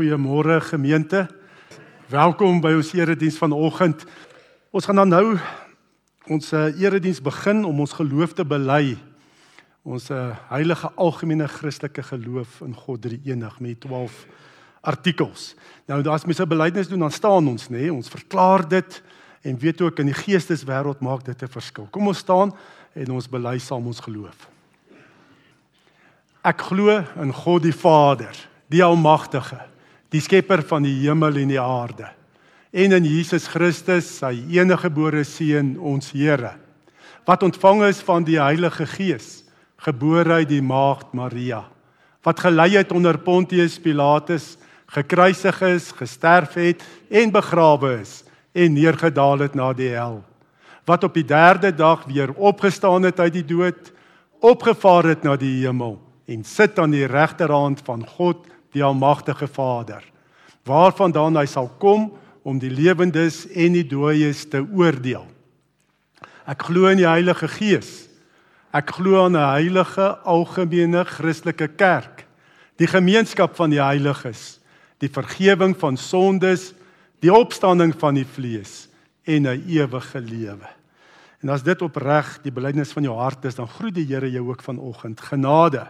Goeiemôre gemeente. Welkom by ons erediens vanoggend. Ons gaan dan nou ons uh, erediens begin om ons geloof te bely. Ons uh, heilige algemene Christelike geloof in God drie enig met 12 artikels. Nou as mense 'n belydenis doen, dan staan ons nê, nee, ons verklaar dit en weet ook in die geesteswêreld maak dit 'n verskil. Kom ons staan en ons bely saam ons geloof. Ek glo in God die Vader, die Almagtige, die skepper van die hemel en die aarde, en in Jesus Christus, sy enige gebore seun, ons Here, wat ontvang is van die Heilige Gees, gebore uit die maagd Maria, wat gelei het onder Pontius Pilatus, gekruisig is, gesterf het en begrawe is en neergedaal het na die hel, wat op die 3de dag weer opgestaan het uit die dood, opgevaar het na die hemel en sit aan die regterhand van God die almagtige Vader waarvandaan hy sal kom om die lewendes en die dooies te oordeel. Ek glo in die Heilige Gees. Ek glo aan 'n heilige algemene Christelike kerk. Die gemeenskap van die heiliges die vergifnis van sondes die opstanding van die vlees en 'n ewige lewe. En as dit opreg die belydenis van jou hart is dan groet die Here jou ook vanoggend. Genade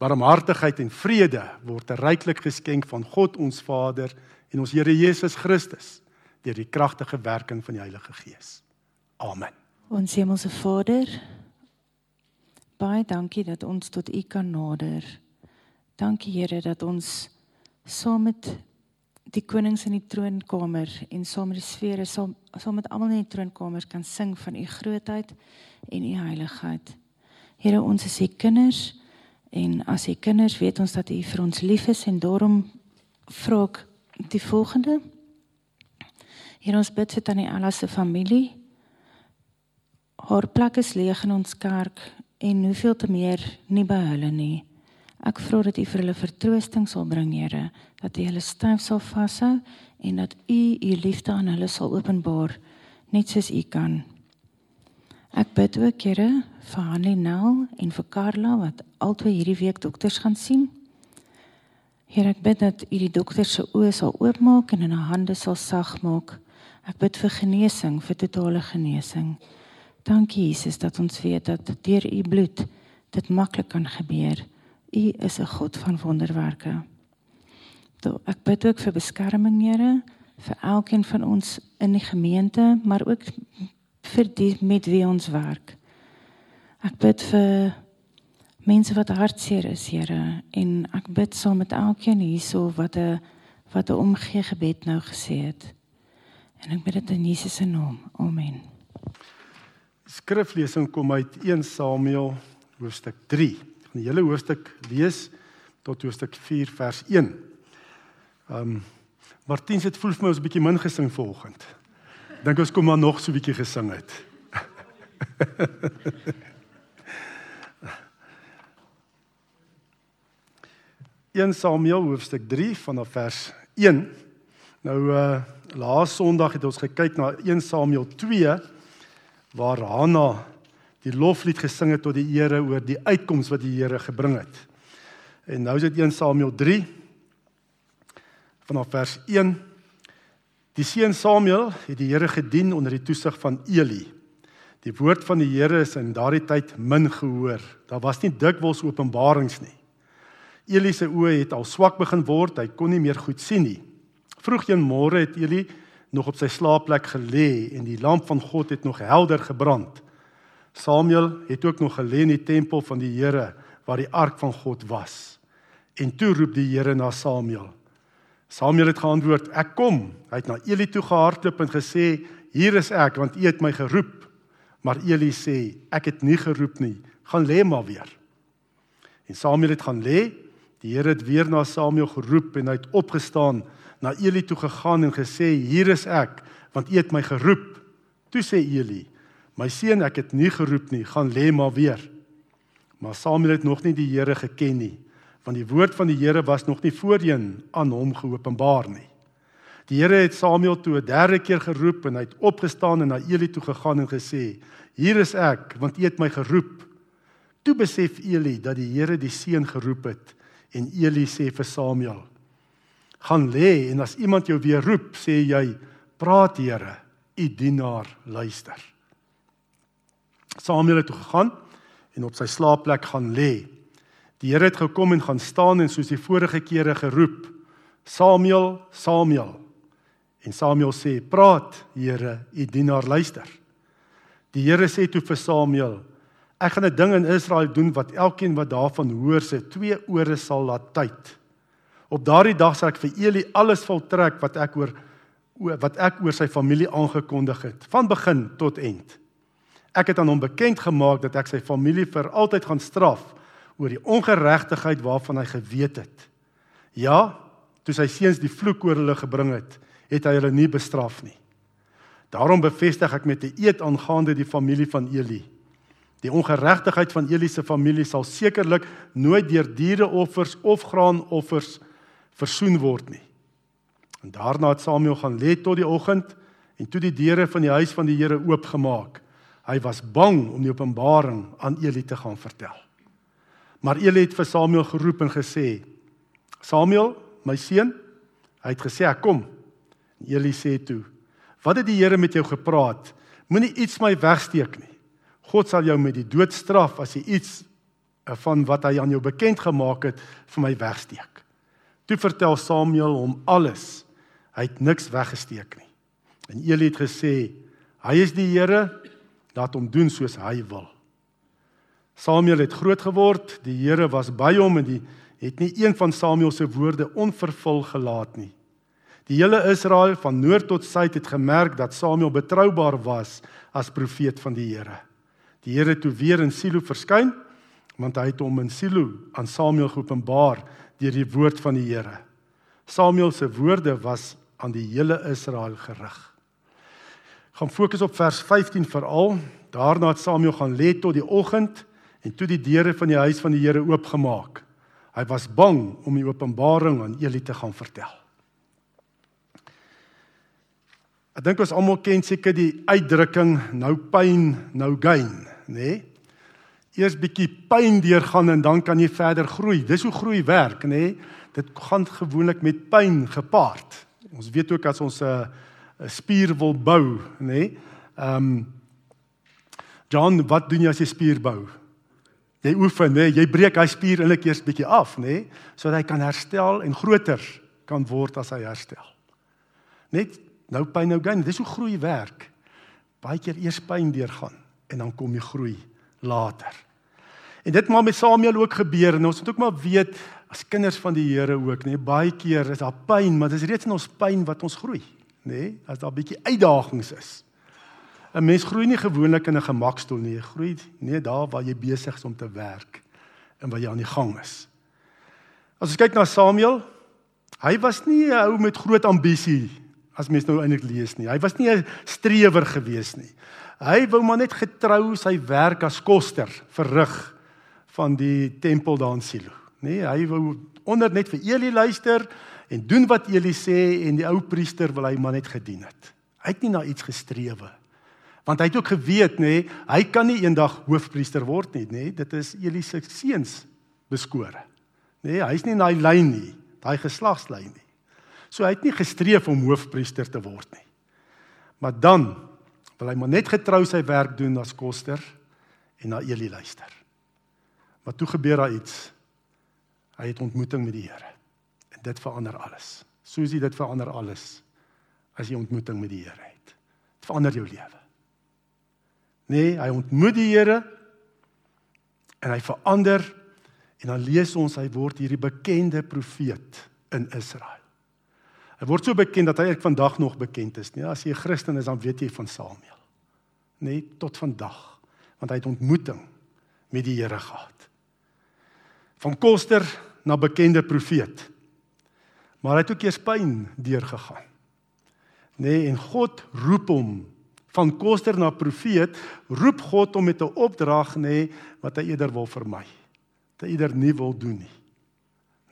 Barmhartigheid en vrede word ryklik geskenk van God ons Vader en ons Here Jesus Christus deur die kragtige werking van die Heilige Gees. Amen. Ons hemelse Vader, baie dankie dat ons tot U kan nader. Dankie Here dat ons saam met die konings in die troonkamer en saam met die sfere saam saam met almal in die troonkamer kan sing van U grootheid en U heiligheid. Here, ons is U kinders. En as die kinders weet ons dat U vir ons lief is en daarom vra ek die volgende. Hier ons bid vir tannie Ella se familie. Haar plek is leeg in ons kerk en hoeveel te meer nie by hulle nie. Ek vra dat U vir hulle vertroosting sal bring, Here, dat U hulle styf sal vashou en dat U U liefde aan hulle sal openbaar net soos U kan. Ek bid ook, Here, vir Hanlie Nel en vir Karla wat albei hierdie week dokters gaan sien. Here ek bid dat U die dokter se oë sal oopmaak en in haar hande sal sag maak. Ek bid vir genesing, vir totale genesing. Dankie Jesus dat ons weet dat deur U bloed dit maklik kan gebeur. U is 'n God van wonderwerke. Toe ek bid ook vir beskerming, Here, vir elkeen van ons in die gemeente, maar ook vir die met wie ons werk. Ek bid vir mense wat hartseer is, Here, en ek bid saam met elkeen hierso wat 'n wat 'n omgee gebed nou gesê het. En ek bid dit in Jesus se naam. Amen. Skriflesing kom uit 1 Samuel hoofstuk 3. Ek gaan die hele hoofstuk lees tot hoofstuk 4 vers 1. Ehm um, Martiens het voel vir my ons 'n bietjie min gesing vanoggend. Dink ons kom maar nog so 'n bietjie gesing het. 1 Samuel hoofstuk 3 vanaf vers 1. Nou uh laas Sondag het ons gekyk na 1 Samuel 2 waar Hanna die loflied gesing het tot die Here oor die uitkoms wat die Here gebring het. En nou is dit 1 Samuel 3 vanaf vers 1. Die seun Samuel het die Here gedien onder die toesig van Eli. Die woord van die Here is in daardie tyd min gehoor. Daar was nie dikwels openbarings nie. Eli se oë het al swak begin word, hy kon nie meer goed sien nie. Vroeg een môre het Eli nog op sy slaapplek gelê en die lamp van God het nog helder gebrand. Samuel het ook nog gelê in die tempel van die Here waar die ark van God was. En toe roep die Here na Samuel. Samuel het geantwoord: "Ek kom." Hy het na Eli toe gehardloop en gesê: "Hier is ek, want U het my geroep." Maar Eli sê: "Ek het nie geroep nie. Gaan lê maar weer." En Samuel het gaan lê Die Here het weer na Samuel geroep en hy het opgestaan, na Eli toe gegaan en gesê: "Hier is ek, want U het my geroep." Toe sê Eli: "My seun, ek het nie geroep nie, gaan lê maar weer." Maar Samuel het nog nie die Here geken nie, want die woord van die Here was nog nie voorheen aan hom geopenbaar nie. Die Here het Samuel toe 'n derde keer geroep en hy het opgestaan en na Eli toe gegaan en gesê: "Hier is ek, want U het my geroep." Toe besef Eli dat die Here die seun geroep het En Eli sê vir Samuel: gaan lê en as iemand jou weer roep, sê jy: "Praat, Here, u dienaar luister." Samuel het toe gegaan en op sy slaapplek gaan lê. Die Here het gekom en gaan staan en soos die vorige kere geroep: "Samuel, Samuel." En Samuel sê: "Praat, Here, u dienaar luister." Die Here sê toe vir Samuel: "Ek gaan 'n ding in Israel doen wat elkeen wat daarvan hoor se twee ore sal laat tyd. Op daardie dag sal ek vir Eli alles voltrek wat ek oor wat ek oor sy familie aangekondig het, van begin tot eind. Ek het aan hom bekend gemaak dat ek sy familie vir altyd gaan straf oor die ongeregtigheid waarvan hy geweet het. Ja, toe sy seuns die vloek oor hulle gebring het, het hy hulle nie bestraf nie. Daarom bevestig ek met 'n eed aangaande die familie van Eli. Die ongeregtigheid van Eli se familie sal sekerlik nooit deur diereoffers of graanoffers versoen word nie. En daarna het Samuel gaan lê tot die oggend en toe die deure van die huis van die Here oopgemaak. Hy was bang om die openbaring aan Eli te gaan vertel. Maar Eli het vir Samuel geroep en gesê: "Samuel, my seun." Hy het gesê: "Ek kom." En Eli sê toe: "Wat het die Here met jou gepraat? Moenie iets my wegsteek nie. God sal jou met die dood straf as jy iets van wat hy aan jou bekend gemaak het vir my wegsteek." Toe vertel Samuel hom alles. Hy het niks weggesteek nie. En Eli het gesê: "Hy is die Here, laat hom doen soos hy wil." Samuel het groot geword, die Here was by hom en die het nie een van Samuel se woorde onvervul gelaat nie. Die hele Israel van noord tot suid het gemerk dat Samuel betroubaar was as profeet van die Here. Die Here het toe weer in Silo verskyn, want hy het hom in Silo aan Samuel geopenbaar deur die woord van die Here. Samuel se woorde was aan die hele Israel gerig. Gaan fokus op vers 15 veral. Daarna het Samuel gaan lê tot die oggend en toe die deure van die huis van die Here oopgemaak. Hy was bang om die openbaring aan Eli te gaan vertel. Ek dink ons almal ken seker die uitdrukking nou pyn, nou gain, nê? Nee? Eers bietjie pyn deurgaan en dan kan jy verder groei. Dis hoe groei werk, nê? Nee? Dit gaan gewoonlik met pyn gepaard. Ons weet ook as ons 'n 'n spier wil bou, nê? Nee? Ehm um, John, wat doen jy as jy spier bou? Jy oefen, nê? Jy breek hy spier eintlik eers bietjie af, nê? Sodat hy kan herstel en groter kan word as hy herstel. Net nou pyn nou gaan. Dis hoe groei werk. Baie keer eers pyn deurgaan en dan kom jy groei later. En dit maar met Samuel ook gebeur en ons moet ook maar weet as kinders van die Here ook, nê, baie keer is daar pyn, maar dis reeds in ons pyn wat ons groei, nê, as daar 'n bietjie uitdagings is. 'n Mens groei nie gewoonlik in 'n gemakstoel nie, jy groei nee daar waar jy besig is om te werk en waar jy aan die gang is. As ons kyk na Samuel, hy was nie 'n ou met groot ambisie as mens nou eintlik lees nie. Hy was nie 'n strewer gewees nie. Hy wou maar net getrou sy werk as koster verrig van die tempel daar in Silo. Nee, hy wou onder net vir Eli luister en doen wat Eli sê en die ou priester wil hy maar net gedien het. Hy het nie na iets gestrewe want hy het ook geweet nê nee, hy kan nie eendag hoofpriester word nie nê. Nee, dit is Eli se seuns beskore. Nê nee, hy's nie in daai lyn nie daai geslagslyn nie. So hy het nie gestreef om hoofpriester te word nie. Maar dan wil hy maar net getrou sy werk doen as koster en na Eli luister. Maar toe gebeur daar iets. Hy het ontmoeting met die Here. En dit verander alles. Soos dit verander alles as jy ontmoeting met die Here het. Dit verander jou lewe Nee, hy ontmoet die Here en hy verander en dan lees ons hy word hierdie bekende profeet in Israel. Hy word so bekend dat hy ek vandag nog bekend is, nee, as jy 'n Christen is dan weet jy van Samuel. Nee, tot vandag, want hy het ontmoeting met die Here gehad. Van koster na bekende profeet. Maar hy het ook eers pyn deurgegaan. Nee, en God roep hom van koster na profeet, roep God om met 'n opdrag nê wat hy eerder wil vermy. Dat hy eerder nie wil doen nie.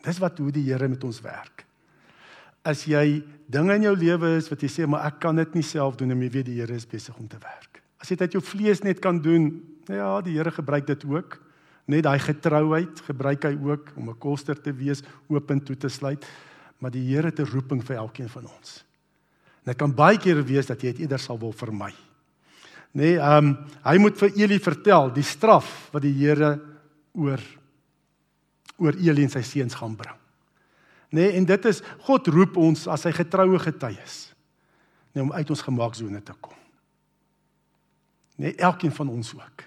Dis wat hoe die Here met ons werk. As jy dinge in jou lewe is wat jy sê maar ek kan dit nie self doen en jy weet die Here is besig om te werk. As jy dit uit jou vlees net kan doen, ja, die Here gebruik dit ook. Net daai getrouheid gebruik hy ook om 'n koster te wees, oop en toe te sluit. maar die Here het 'n roeping vir elkeen van ons. Dit kan baie keer wees dat jy dit eerder sal wil vermy. Nee, ehm um, hy moet vir Eli vertel die straf wat die Here oor oor Eli en sy seuns gaan bring. Nee, en dit is God roep ons as sy getroue getuies. Nee, om uit ons gemaaksone te kom. Nee, elkeen van ons ook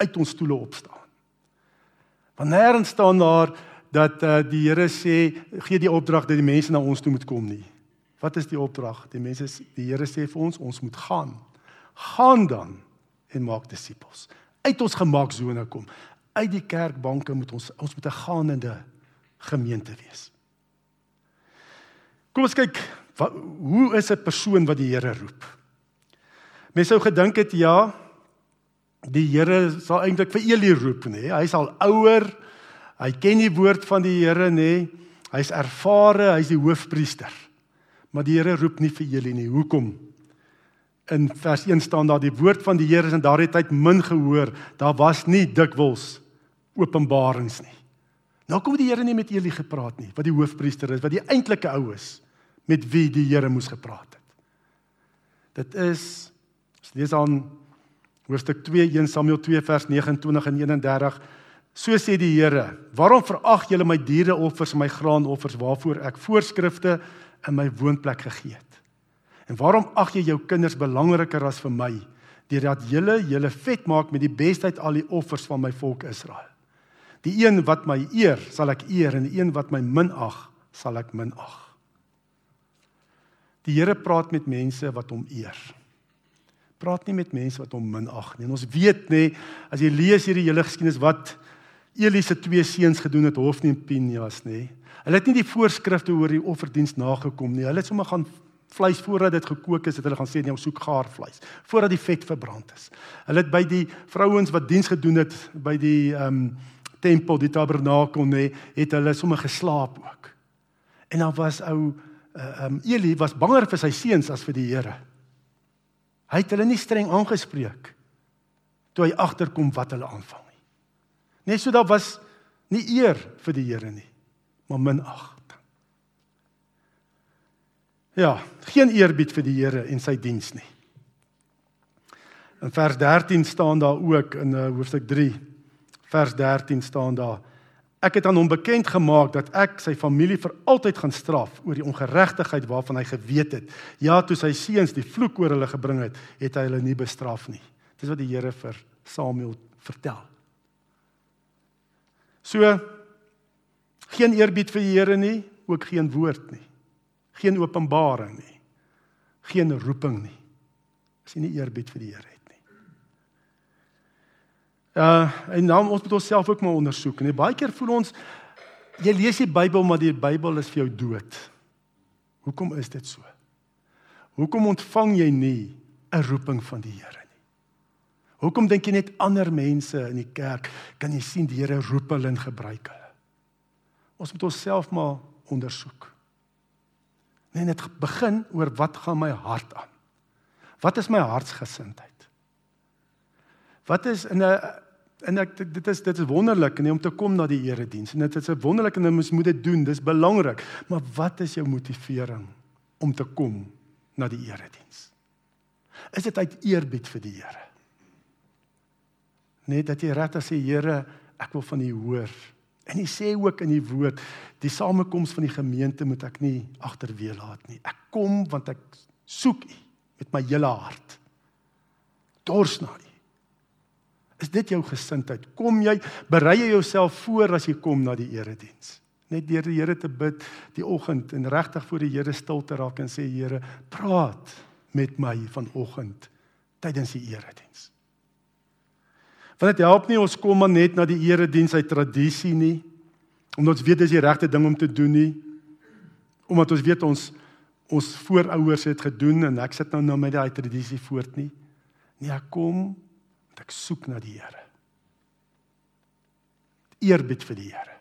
uit ons stoele opstaan. Want nêrens staan daar dat uh, die Here sê gee die opdrag dat die mense na ons toe moet kom nie. Wat is die opdrag? Die mense die Here sê vir ons ons moet gaan. Gaan dan en maak disippels. Uit ons gemaaksone kom. Uit die kerkbanke moet ons ons moet 'n gaande gemeente wees. Kom ons kyk wat, hoe is 'n persoon wat die Here roep? Mense sou gedink het ja, die Here sal eintlik vir Eli roep nê. Hy's al ouer. Hy ken die woord van die Here nê. Hy's ervare, hy's die hoofpriester. Maar die Here roep nie vir Eli nie. Hoekom? In vers 1 staan daar die woord van die Here is in daardie tyd min gehoor. Daar was nie dikwels openbarings nie. Nou kom die Here nie met Eli gepraat nie, wat die hoofpriester is, wat die eintlike ou is met wie die Here moes gepraat het. Dit is lees aan hoofstuk 2 1 Samuel 2 vers 29 en 31 So sê die Here: Waarom verag julle my diereoffers my graanoffers waarvoor ek voorskrifte in my woonplek gegee het? En waarom ag jy jou kinders belangriker as vir my, deurdat julle julle vet maak met die bestheid al die offers van my volk Israel? Die een wat my eer, sal ek eer en die een wat my minag, sal ek minag. Die Here praat met mense wat hom eer praat nie met mense wat hom minag nie. En ons weet nê, as jy lees hierdie hele geskiedenis wat Eli se twee seuns gedoen het, Hofni en Pinjas nê. Hulle het nie die voorskrifte oor die offerdiens nagekom nie. Hulle het sommer gaan vleis voordat dit gekook is, het hulle gaan sê nee, ons soek gaar vleis voordat die vet verbrand is. Hulle het by die vrouens wat diens gedoen het by die ehm um, tempel, die tabernakel nê, het hulle sommer geslaap ook. En dan was ou eh, ehm uh, um, Eli was banger vir sy seuns as vir die Here. Hy het hulle nie streng aangespreek toe hy agterkom wat hulle aanvang. Net so daar was nie eer vir die Here nie, maar minagting. Ja, geen eerbied vir die Here en sy diens nie. In vers 13 staan daar ook in uh, hoofstuk 3 vers 13 staan daar Ek het aan hom bekend gemaak dat ek sy familie vir altyd gaan straf oor die ongeregtigheid waarvan hy geweet het. Ja, toe sy seuns die vloek oor hulle gebring het, het hy hulle nie bestraf nie. Dis wat die Here vir Samuel vertel. So geen eerbied vir die Here nie, ook geen woord nie. Geen openbaring nie. Geen roeping nie. As jy nie eerbied vir die Here Uh en nou ons moet onsself ook maar ondersoek. En baie keer voel ons jy lees die Bybel maar die Bybel is vir jou dood. Hoekom is dit so? Hoekom ontvang jy nie 'n roeping van die Here nie? Hoekom dink jy net ander mense in die kerk kan jy sien die Here roep hulle en gebruik hulle? Ons moet onsself maar ondersoek. Nee, net begin oor wat gaan my hart aan? Wat is my hartsgesindheid? Wat is in 'n en ek dit is dit is wonderlik nee, om te kom na die erediens. En dit is 'n wonderlik en ons moet dit doen. Dis belangrik. Maar wat is jou motivering om te kom na die erediens? Is dit uit eerbied vir die Here? Net dat jy regtig sê Here, ek wil van U hoor. En hy sê ook in die woord, die samekoms van die gemeente moet ek nie agterweë laat nie. Ek kom want ek soek U met my hele hart. Dors na U. Is dit jou gesindheid? Kom jy berei jy jouself voor as jy kom na die erediens? Net deur die Here te bid die oggend en regtig voor die Here stil te raak en sê Here, praat met my vanoggend tydens die erediens. Want dit help nie ons kom maar net na die erediens uit tradisie nie, omdat ons weet dis die regte ding om te doen nie. Omdat ons weet ons ons voorouers het gedoen en ek sit nou nou met daai tradisie voort nie. Nee, ek kom ek soek na die Here. Eerbied vir die Here.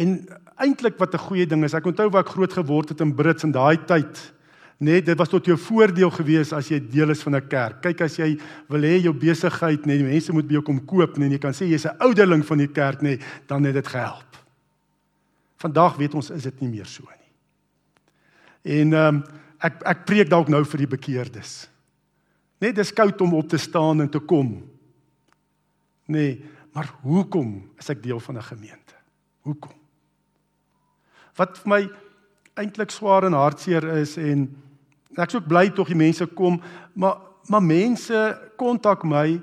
En eintlik wat 'n goeie ding is, ek onthou waar ek groot geword het in Brits in daai tyd, net dit was tot jou voordeel gewees as jy deel is van 'n kerk. Kyk as jy wil hê jou besigheid, net mense moet by jou kom koop, net jy kan sê jy's 'n ouderling van die kerk, net dan het dit gehelp. Vandag weet ons is dit nie meer so nie. En ehm um, ek ek preek dalk nou vir die bekeerdes. Net dis koud om op te staan en te kom. Nee, maar hoekom is ek deel van 'n gemeente? Hoekom? Wat vir my eintlik swaar en hartseer is en ek's ook bly tog die mense kom, maar maar mense kontak my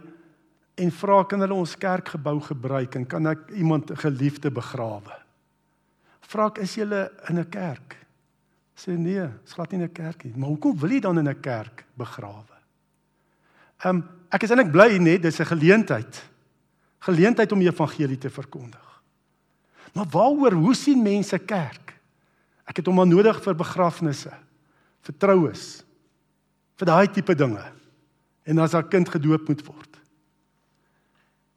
en vra kan hulle ons kerkgebou gebruik en kan ek iemand geliefde begrawe? Vra ek is jy in 'n kerk? Sê nee, is glad nie 'n kerk nie. Maar hoekom wil jy dan in 'n kerk begrawe? Ehm um, ek is eintlik bly net dis 'n geleentheid. Geleentheid om die evangelie te verkondig. Maar waaroor hoe sien mense kerk? Ek het hom maar nodig vir begrafnisse, vir troues, vir daai tipe dinge. En as 'n kind gedoop moet word.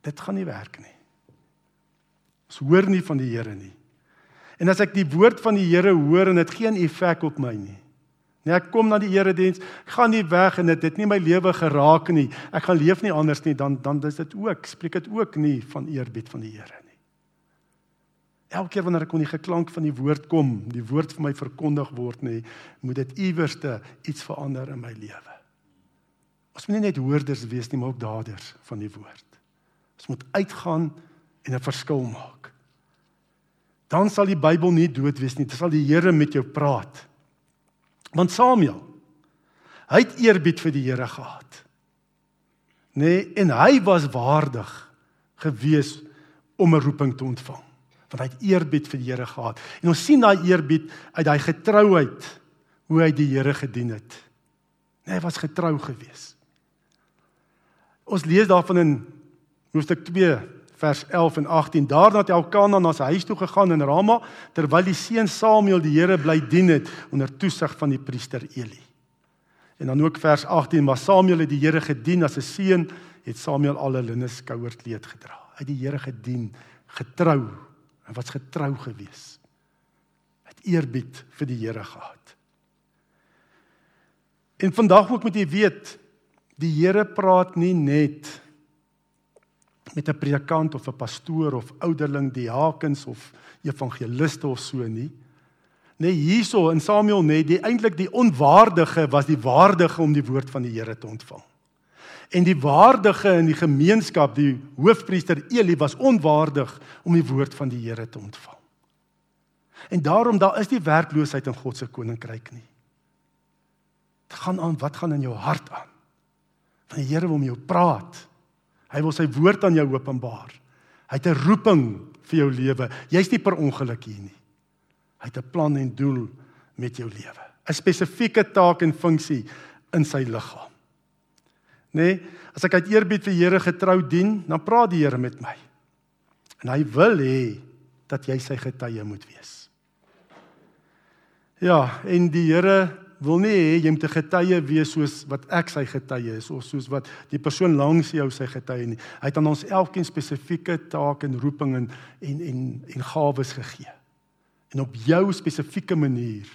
Dit gaan nie werk nie. Ons hoor nie van die Here nie. En as ek die woord van die Here hoor en dit geen effek op my nie. Nee, ek kom na die Here diens, gaan nie weg en dit het nie my lewe geraak nie. Ek gaan leef nie anders nie, dan dan is dit ook, spreek dit ook nie van eerbied van die Here. Elke keer wanneer ek kon die geklank van die woord kom, die woord vir my verkondig word nie, moet dit iewerste iets verander in my lewe. Ons moet nie net hoorders wees nie, maar ook daders van die woord. Ons moet uitgaan en 'n verskil maak. Dan sal die Bybel nie dood wees nie. Dit sal die Here met jou praat. Want Samuel, hy het eerbied vir die Here gehad. Nee, en hy was waardig gewees om 'n roeping te ontvang. Want hy het eerbied vir die Here gehad. En ons sien daai eerbied uit daai getrouheid hoe hy die Here gedien het. Nee, hy was getrou gewees. Ons lees daarvan in hoofstuk 2 vers 11 en 18 daarna het Elkana na sy huis toe gegaan in Rama terwyl die seun Samuel die Here bly dien het onder toesig van die priester Eli. En dan ook vers 18 maar Samuel het die Here gedien as 'n seun het Samuel al 'n linne skouerkleed gedra. Hy het die Here gedien getrou en was getrou gewees. Het eerbied vir die Here gehad. En vandag ook moet jy weet die Here praat nie net met 'n predikant of 'n pastoor of ouderling, diakens of evangeliste of so nie. Nee, hierso in Samuel net, die eintlik die onwaardige was die waardige om die woord van die Here te ontvang. En die waardige in die gemeenskap, die hoofpriester Eli was onwaardig om die woord van die Here te ontvang. En daarom daar is die werkloosheid in God se koninkryk nie. Dit gaan aan wat gaan in jou hart aan. Van die Here wil met jou praat. Hy wil sy woord aan jou openbaar. Hy het 'n roeping vir jou lewe. Jy's nie per ongeluk hier nie. Hy het 'n plan en doel met jou lewe. 'n Spesifieke taak en funksie in sy liggaam. Nê? Nee, as ek uit eerbied vir Here getrou dien, dan praat die Here met my. En hy wil hê dat jy sy getuie moet wees. Ja, en die Here wil nie hê jy moet 'n getuie wees soos wat ek sy getuie is of soos wat die persoon langs jou sy getuie nie. Hy het aan ons elkeen spesifieke take en roeping en en en, en gawes gegee. En op jou spesifieke manier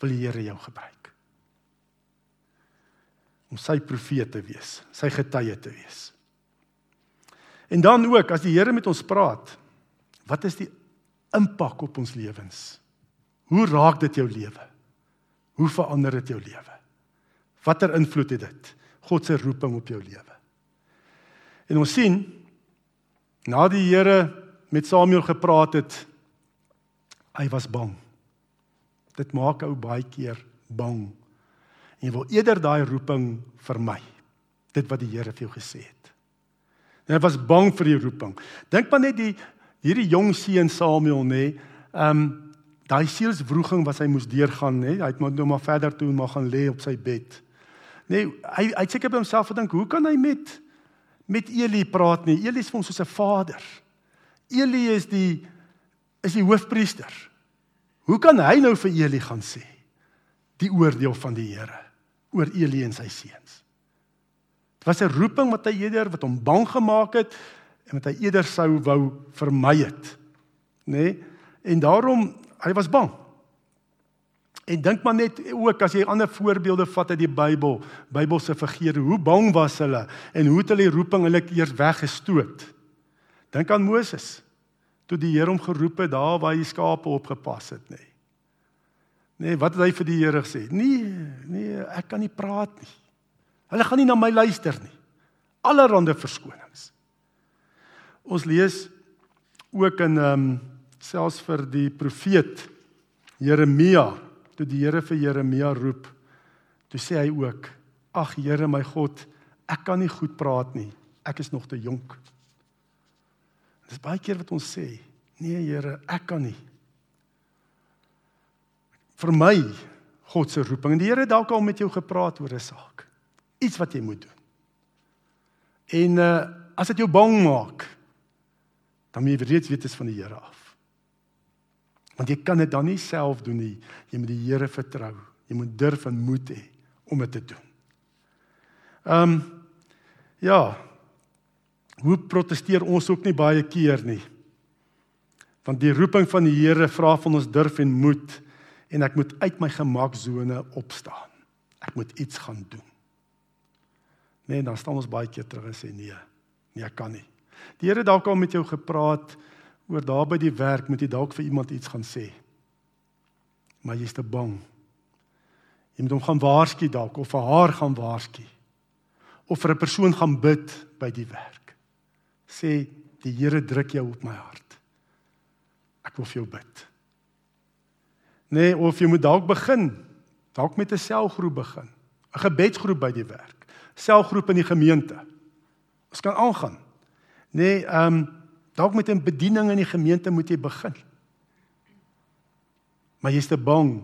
wil die Here jou gebruik. Om sy profeet te wees, sy getuie te wees. En dan ook as die Here met ons praat, wat is die impak op ons lewens? Hoe raak dit jou lewe? Hoe verander dit jou lewe? Watter invloed het dit? God se roeping op jou lewe. En ons sien na die Here met Samuel gepraat het, hy was bang. Dit maak ou baie keer bang. En jy wil eerder daai roeping vermy. Dit wat die Here vir jou gesê het. En hy was bang vir die roeping. Dink maar net die hierdie jong seun Samuel nê, ehm um, daai sielswroging wat hy moes deurgaan, nê? Hy het maar nou maar verder toe maar gaan lê op sy bed. Nee, hy hy seker by homself gedink, hoe kan hy met met Eli praat nie? Eli is vir hom soos 'n vader. Eli is die is die hoofpriester. Hoe kan hy nou vir Eli gaan sê die oordeel van die Here oor Eli en sy seuns? Dit was 'n roeping wat hy eerder wat hom bang gemaak het en wat hy eerder sou wou vermy het. Nê? Nee? En daarom hy was bang. En dink maar net ook as jy ander voorbeelde vat uit die Bybel, Bybelse figure, hoe bang was hulle en hoe het hulle die roeping hulle eers weggestoot? Dink aan Moses. toe die Here hom geroep het daar waar hy skape opgepas het, nê. Nee, wat het hy vir die Here gesê? Nee, nee, ek kan nie praat nie. Hulle gaan nie na my luister nie. Allerhande verskonings. Ons lees ook in ehm um, selfs vir die profeet Jeremia, toe die Here vir Jeremia roep, toe sê hy ook: "Ag Here my God, ek kan nie goed praat nie. Ek is nog te jonk." Dis baie keer wat ons sê, "Nee Here, ek kan nie." Vir my God se roeping en die Here dalk al met jou gepraat oor 'n saak. Iets wat jy moet doen. En uh as dit jou bang maak, dan moet jy reeds weet dit is van die Here af. Want jy kan dit dan nie self doen nie. Jy moet die Here vertrou. Jy moet durf en moed hê om dit te doen. Ehm um, ja. Hoe protesteer ons ook nie baie keer nie. Want die roeping van die Here vra van ons durf en moed en ek moet uit my gemaksone opstaan. Ek moet iets gaan doen. Nee, dan staan ons baie keer terug en sê nee. Nee, ek kan nie. Die Here dalk al met jou gepraat oor daar by die werk, moet jy dalk vir iemand iets gaan sê. Maar jy's te bang. Jy moet hom gaan waarsku dalk of vir haar gaan waarsku. Of vir 'n persoon gaan bid by die werk. Sê die Here druk jou op my hart. Ek wil vir jou bid. Nee, of jy moet dalk begin, dalk met 'n selgroep begin. 'n Gebedsgroep by die werk. Selgroep in die gemeente. Ons kan aangaan. Nee, ehm um, dalk met 'n bediening in die gemeente moet jy begin. Maar jy's te bang.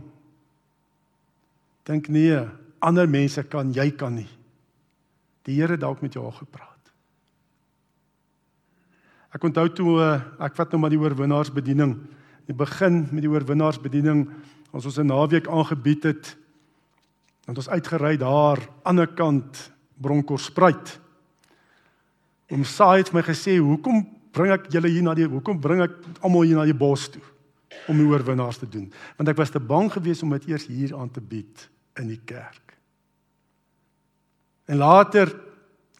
Dink nee, ander mense kan, jy kan nie. Die Here dalk met jou al gepraat. Ek onthou toe eh, ek vat nou maar die oorwinnaarsbediening. Die begin met die oorwinnaarsbediening ons ons 'n naweek aangebied het. Want ons uitgery daar aan die kant Bronkhorstspruit. Om saai het my gesê, "Hoekom bring ek julle hier na die hoekom bring ek almal hier na die bos toe om die oorwinnaars te doen?" Want ek was te bang geweest om dit eers hier aan te bied in die kerk. En later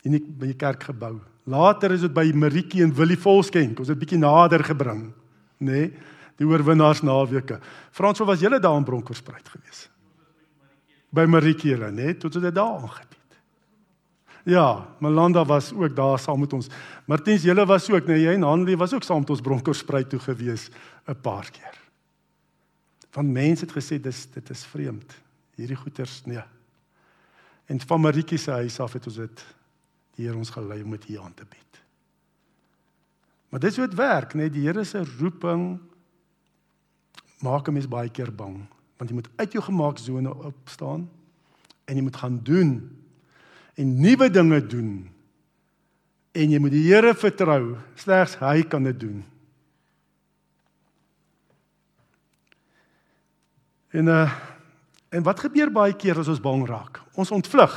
in die by die kerk gebou. Later is dit by Maritjie en Willie Volskenk. Ons het bietjie nader gebring, nê? Nee, die oorwinnaars naweke. Frans, was julle daar in Bronkhorstspruit geweest? By Maritjie, nê? Nee, tot dit daar aangebied. Ja, Melanda was ook daar saam met ons. Martiens, julle was ook, nee, jy en Hanlie was ook saam met ons bronkhorspruit toe gewees 'n paar keer. Van mense het gesê dis dit is vreemd. Hierdie goeters, nee. En van Maritjie se huis af het ons dit die Here ons gelei om dit hier aan te bied. Maar dis hoe dit werk, nee, die Here se roeping maak 'n mens baie keer bang, want jy moet uit jou gemaaksone opstaan en jy moet gaan doen en nuwe dinge doen. En jy moet die Here vertrou, slegs hy kan dit doen. En uh en wat gebeur baie keer as ons bang raak? Ons ontvlug.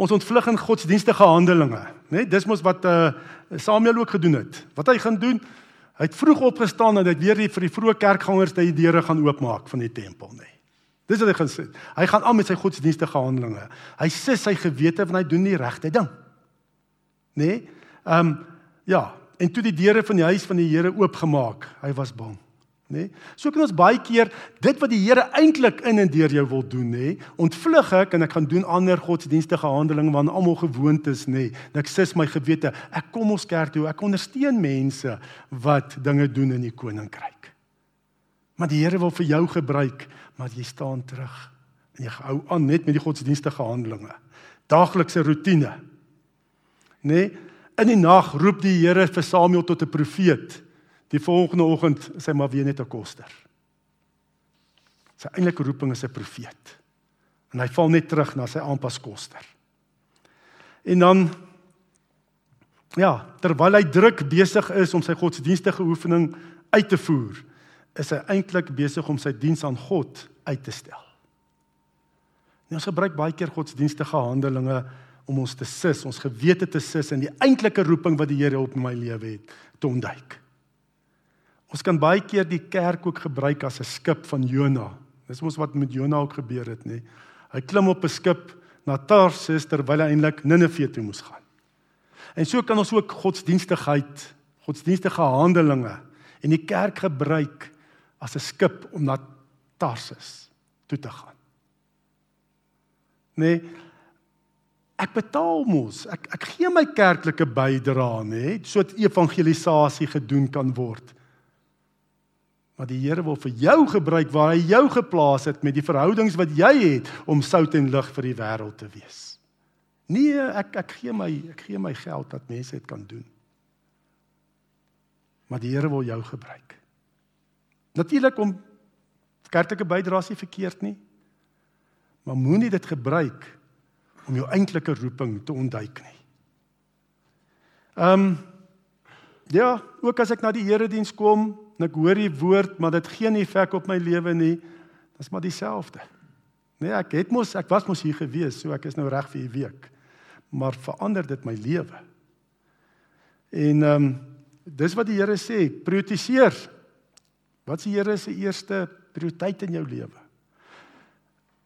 Ons ontvlug in godsdienstige handelinge, né? Nee, dis mos wat uh Samuel ook gedoen het. Wat hy gaan doen? Hy het vroeg opgestaan en hy het weer die, vir die vroeë kerkgangers die deure gaan oopmaak van die tempel, né? Nee. Dis wat hy gaan sê. Hy gaan aan met sy godsdienstige handelinge. Hy sê sy gewete want hy doen die regte ding. Nê? Nee? Ehm um, ja, en toe die deure van die huis van die Here oopgemaak, hy was bang. Nê? Nee? So kan ons baie keer dit wat die Here eintlik in en deur jou wil doen, nê, nee? ontvlug ek en ek gaan doen ander godsdienstige handelinge wat almal gewoond is, nê. Nee? Ek sis my gewete, ek kom ons kerk toe, ek ondersteun mense wat dinge doen in die koninkryk. Maar die Here wil vir jou gebruik maar jy staan terug en jy hou aan net met die godsdienstige handelinge. Daaglikse roetine. Nê? Nee, in die nag roep die Here vir Samuel tot 'n profeet. Die volgende oggend hy maar weer net 'n koster. Sy eintlike roeping is 'n profeet. En hy val net terug na sy aanpas koster. En dan ja, terwyl hy druk besig is om sy godsdienstige oefening uit te voer, is hy eintlik besig om sy diens aan God uit te stel. En ons gebruik baie keer godsdienstige handelinge om ons te sis, ons gewete te sis en die eintlike roeping wat die Here op my lewe het te ontduik. Ons kan baie keer die kerk ook gebruik as 'n skip van Jona. Dis mos wat met Jona ook gebeur het, nê. Hy klim op 'n skip na Tarsus terwyl hy eintlik Ninive toe moes gaan. En so kan ons ook godsdienstigheid godsdienstige handelinge en die kerk gebruik as 'n skip om na Tarsus toe te gaan. Nee, ek betaal mos. Ek ek gee my kerklike bydrae, nê, sodat evangelisasie gedoen kan word. Maar die Here wil vir jou gebruik waar hy jou geplaas het met die verhoudings wat jy het om sout en lig vir die wêreld te wees. Nee, ek ek gee my ek gee my geld dat mense dit kan doen. Maar die Here wil jou gebruik. Natuurlik om kerklike bydraes nie verkeerd nie. Maar moenie dit gebruik om jou eintlike roeping te ontduik nie. Ehm um, ja, ook as ek na die erediens kom en ek hoor die woord, maar dit geen effek op my lewe nie, dis maar dieselfde. Nee, ek het mos ek was mos hier gewees, so ek is nou reg vir 'n week. Maar verander dit my lewe. En ehm um, dis wat die Here sê, prioritiseer. Wat is die Here se eerste prioriteit in jou lewe?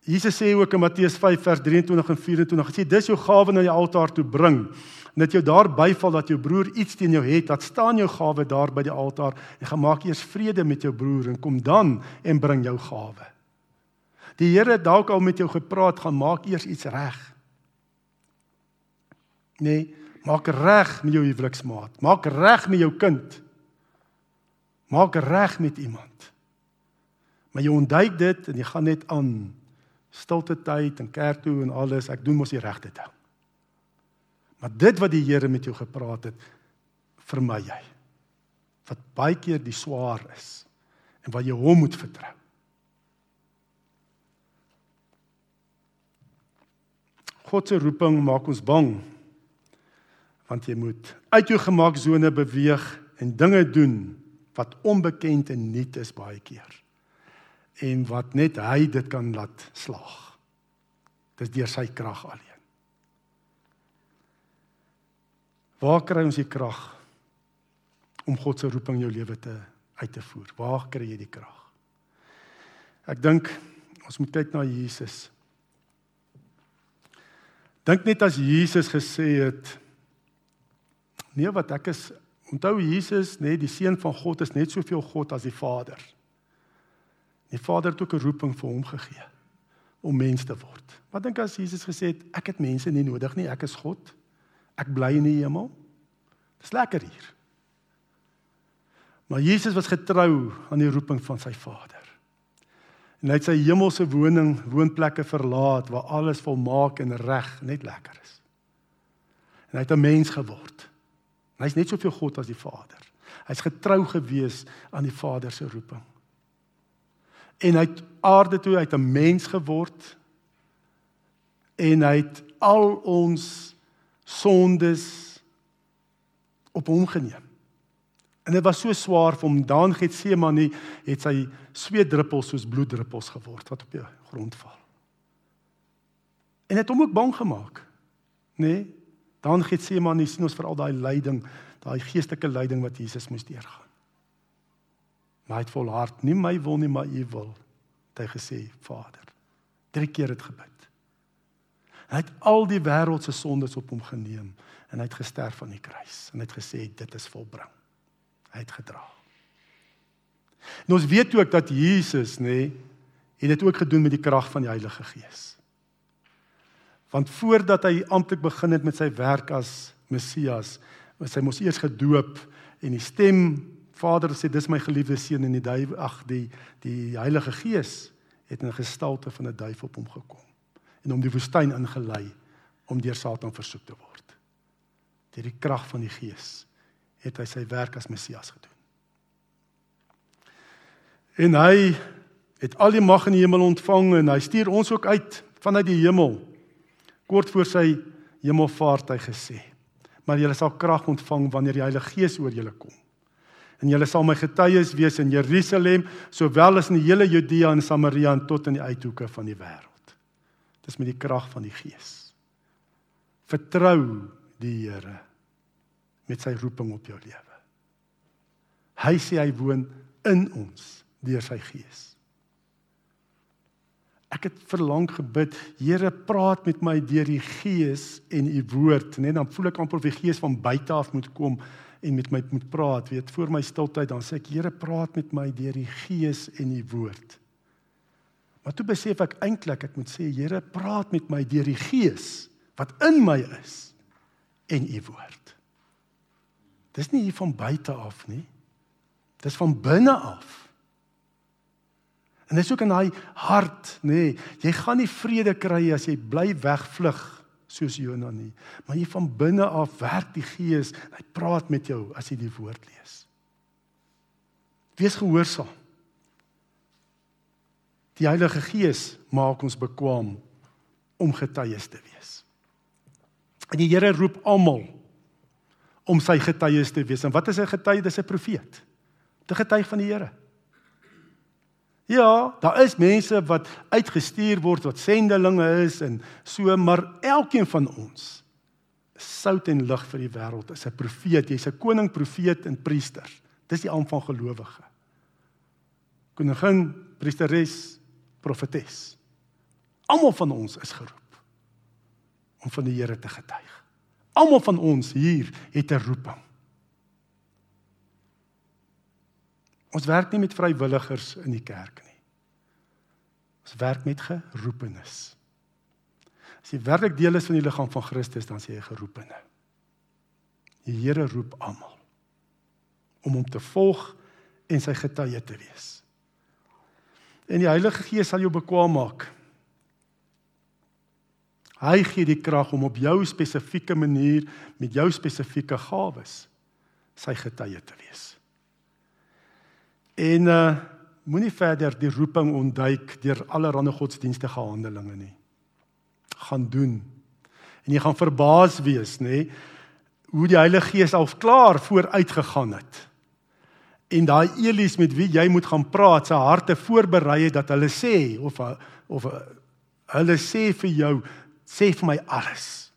Jesus sê ook in Matteus 5 vers 23 en 24, hy sê dis jou gawe na die altaar toe bring. En dit jou daar byval dat jou broer iets teen jou het, dat staan jou gawe daar by die altaar en gaan maak eers vrede met jou broer en kom dan en bring jou gawe. Die Here het dalk al met jou gepraat, gaan maak eers iets reg. Nee, maak reg met jou huweliksmaat. Maak reg met jou kind. Maak reg met iemand. Maar jy ontduik dit en jy gaan net aan stilte tyd en kerk toe en alles, ek doen mos die regte ding. Maar dit wat die Here met jou gepraat het, vermy jy. Wat baie keer die swaar is en wat jy hom moet vertrou. God se roeping maak ons bang. Want jy moet uit jou gemaaksone beweeg en dinge doen wat onbekend en nuut is baie keer en wat net hy dit kan laat slaag. Dis deur sy krag alleen. Waar kry ons die krag om God se roeping in jou lewe te uit te voer? Waar kry jy die krag? Ek dink ons moet kyk na Jesus. Dink net as Jesus gesê het nee wat ek is onthou Jesus nê nee, die seun van God is net soveel God as die Vader. Die Vader het ook 'n roeping vir hom gegee om mens te word. Wat dink as Jesus gesê het ek het mense nie nodig nie, ek is God. Ek bly in die hemel. Dis lekker hier. Maar Jesus was getrou aan die roeping van sy Vader. En hy het sy hemelse woning, woonplekke verlaat waar alles volmaak en reg net lekker is. En hy het 'n mens geword. Hy's net soveel God as die Vader. Hy's getrou gewees aan die Vader se roeping en hy het aarde toe uit 'n mens geword en hy het al ons sondes op hom geneem. En dit was so swaar vir hom daan Getsemane het sy sweetdruppels soos bloeddruppels geword wat op die grond val. En het hom ook bang gemaak. Nê? Nee, dan Getsemane sien ons vir al daai lyding, daai geestelike lyding wat Jesus moes deurgaan. Maar hy het volhard, nie my wil nie, maar u wil. Het hy gesê, Vader. Drie keer het gebid. Hy het al die wêreld se sondes op hom geneem en hy het gesterf aan die kruis en hy het gesê dit is volbring. Hy het gedra. En ons weet ook dat Jesus, nê, nee, het dit ook gedoen met die krag van die Heilige Gees. Want voordat hy amptelik begin het met sy werk as Messias, was hy mos eers gedoop en die stem Vader sê dis my geliefde seun en die duif ag die die Heilige Gees het in gestalte van 'n duif op hom gekom en hom die woestyn ingelei om deur Satan versoek te word. Deur die krag van die Gees het hy sy werk as Messias gedoen. En hy het al die mag in die hemel ontvang en hy stuur ons ook uit vanuit die hemel. Kort voor sy hemelvaart hy gesê: "Maar julle sal krag ontvang wanneer die Heilige Gees oor julle kom." en julle sal my getuies wees in Jerusalem sowel as in die hele Judea en Samaria en tot in die uithoeke van die wêreld. Dis met die krag van die Gees. Vertrou die Here met sy roeping op jou lewe. Hy sê hy woon in ons deur sy Gees. Ek het verlang gebid, Here, praat met my deur die Gees en u woord, net dan voel ek amper of die Gees van buite af moet kom en met my moet praat, weet voor my stiltyd dan sê ek Here praat met my deur die gees en die woord. Maar toe besef ek eintlik ek moet sê Here praat met my deur die gees wat in my is en u woord. Dis nie hier van buite af nie. Dis van binne af. En dis ook in daai hart, nê. Nee, jy gaan nie vrede kry as jy bly wegvlug soos Jonah nie. Maar hier van binne af werk die Gees. Hy praat met jou as jy die woord lees. Wees gehoorsaam. Die Heilige Gees maak ons bekwam om getuies te wees. En die Here roep almal om sy getuies te wees. En wat is 'n getuie? Dis 'n profeet. 'n Getuig van die Here. Ja, daar is mense wat uitgestuur word wat sendelinge is en so, maar elkeen van ons sout en lig vir die wêreld. Is 'n profeet, jy's 'n koning, profeet en priester. Dis die aand van gelowige. Koningin, priesteres, profetes. Almal van ons is geroep om van die Here te getuig. Almal van ons hier het 'n roeping. Ons werk nie met vrywilligers in die kerk nie. Ons werk met geroepenes. As jy werklik deel is van die liggaam van Christus, dan is jy geroepene. Die Here roep almal om hom te volg en sy getuie te wees. En die Heilige Gees sal jou bekwam maak. Hy gee die krag om op jou spesifieke manier met jou spesifieke gawes sy getuie te wees. En uh moenie verder die roeping ontduik deur allerlei godsdienstige handelinge nie. Gaan doen. En jy gaan verbaas wees, nê, hoe die Heilige Gees al klaar vooruit gegaan het. En daai Elies met wie jy moet gaan praat, sy harte voorberei het dat hulle sê of of hulle sê vir jou, sê vir my alles.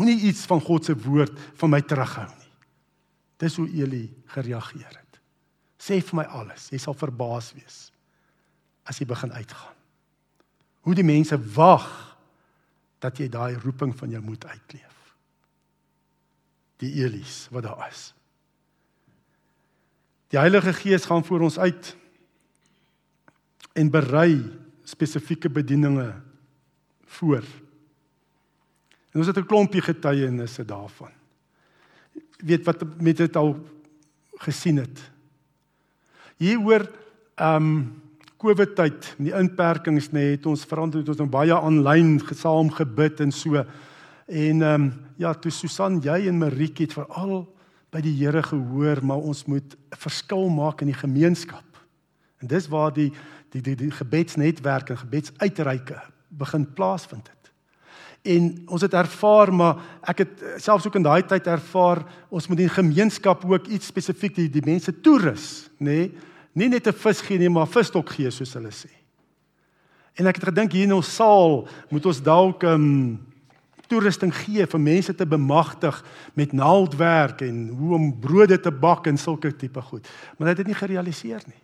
Moenie iets van God se woord van my terughou nie. Dis hoe Eli gereageer het. Sê vir my alles. Jy sal verbaas wees as jy begin uitgaan. Hoe die mense wag dat jy daai roeping van jou moet uitleef. Die Elies wat daar is. Die Heilige Gees gaan voor ons uit en berei spesifieke bedieninge voor. En ons het 'n klompie getuienisse daarvan. Weet wat met dit al gesien het. Hier hoor ehm um, COVID tyd, die inperkings nê, het ons het ons nou baie aanlyn gesaam gebid en so. En ehm um, ja, toe Susan, jy en Marieke het veral by die Here gehoor, maar ons moet 'n verskil maak in die gemeenskap. En dis waar die die die, die gebedsnetwerk en gebedsuitreike begin plaasvind het. En ons het ervaar maar ek het selfs ook in daai tyd ervaar ons moet in gemeenskap ook iets spesifiek die, die mense toerus, nê? Nee? Nie net 'n vis gee nie, maar visstok gee soos hulle sê. En ek het gedink hier in ons saal moet ons dalk 'n um, ehm, toerusting gee vir mense te bemagtig met naaldwerk en hoe om brode te bak en sulke tipe goed. Maar dit het nie gerealiseer nie.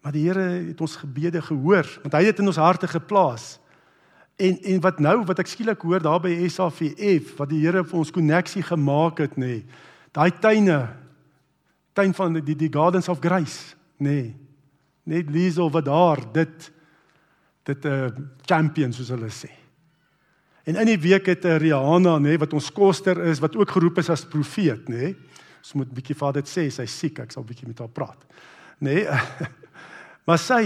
Maar die Here het ons gebede gehoor, want hy het in ons harte geplaas. En en wat nou wat ek skielik hoor daar by SAVF wat die Here vir ons koneksie gemaak het nê. Daai tuine tuin van die die Gardens of Grace nê. Net Liesel wat daar dit dit 'n uh, eh, champion soos hulle sê. En in die week het uh, Rihanna nê wat ons koster is wat ook geroep is as profeet nê. Ons moet bietjie vir dit sê sy siek ek sal bietjie met haar praat. Nê. maar sy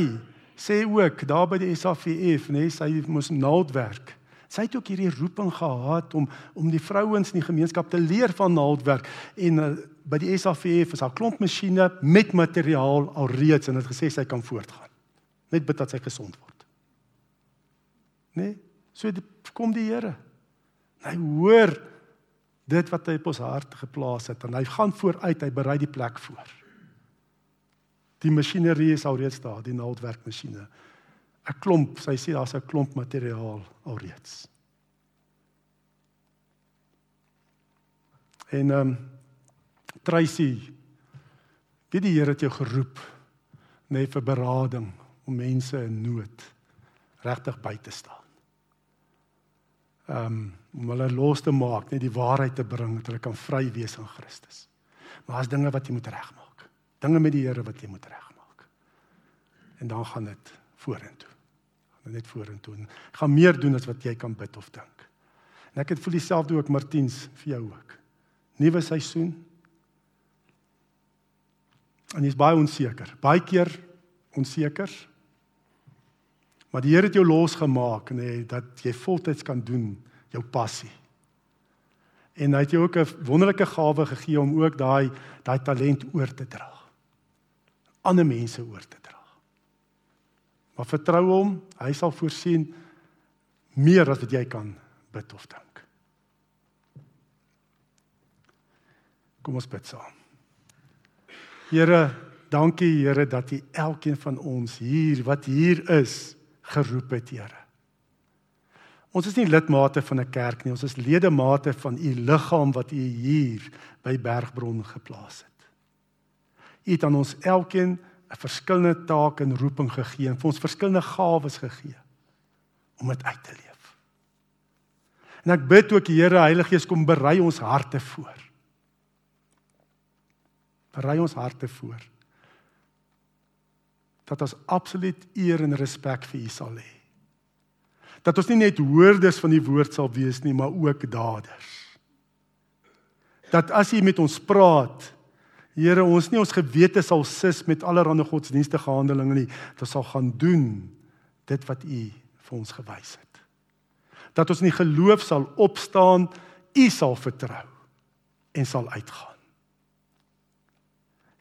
sê ook daar by die SAVF, nê, nee, sy moes naaldwerk. Sy het ook hierdie roeping gehad om om die vrouens in die gemeenskap te leer van naaldwerk en uh, by die SAVF is daar klomp masjiene met materiaal alreeds en het gesê sy kan voortgaan. Net bid dat sy gesond word. Nê? Nee, so kom die Here. Hy hoor dit wat hy op ons hart geplaas het en hy gaan vooruit, hy berei die plek voor. Die masjinerie is alreeds daar, die naaldwerkmasjiene. 'n Klomp, sy sê daar's 'n klomp materiaal alreeds. En ehm um, Tracy, wie die Here het jou geroep net vir berading om mense in nood regtig by te staan. Um, om hulle los te maak, net die waarheid te bring dat hulle kan vry wees in Christus. Maar as dinge wat jy moet regmaak. Dinge met die Here wat jy moet regmaak. En dan gaan dit vorentoe. Gaan net vorentoe. Gaan meer doen as wat jy kan bid of dink. En ek het voel dieselfde ook Martiens vir jou ook. Nuwe seisoen. En jy's baie onseker. Baie keer onseker. Maar die Here het jou losgemaak nê nee, dat jy voltyds kan doen jou passie. En hy het jou ook 'n wonderlike gawe gegee om ook daai daai talent oor te dra. Ander mense oor te dra. Maar vertrou hom, hy sal voorsien meer as wat jy kan bid of dink. Kom ons bid saam. Here, dankie Here dat U elkeen van ons hier wat hier is geroep het, Here. Ons is nie lidmate van 'n kerk nie, ons is ledemate van u liggaam wat u hier by Bergbron geplaas het. U het aan ons elkeen 'n verskillende taak en roeping gegee en vir ons verskillende gawes gegee om dit uit te leef. En ek bid ook Here Heilige Gees kom berei ons harte voor. Berei ons harte voor dat ons absoluut eer en respek vir U sal hê. Dat ons nie net hoorders van die woord sal wees nie, maar ook daders. Dat as U met ons praat, Here, ons nie ons gewete sal sis met allerlei godsdienstige handelinge nie, dat ons sal gaan doen dit wat U vir ons gewys het. Dat ons in die geloof sal opstaan, U sal vertrou en sal uitgaan.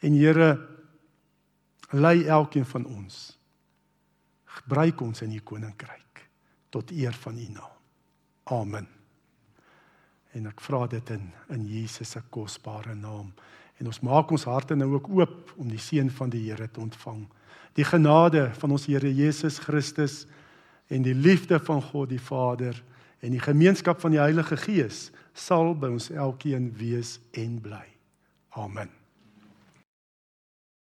En Here, lei elkeen van ons. Gebruik ons in u koninkryk tot eer van u naam. Amen. En ek vra dit in in Jesus se kosbare naam. En ons maak ons harte nou ook oop om die seën van die Here te ontvang. Die genade van ons Here Jesus Christus en die liefde van God die Vader en die gemeenskap van die Heilige Gees sal by ons elkeen wees en bly. Amen.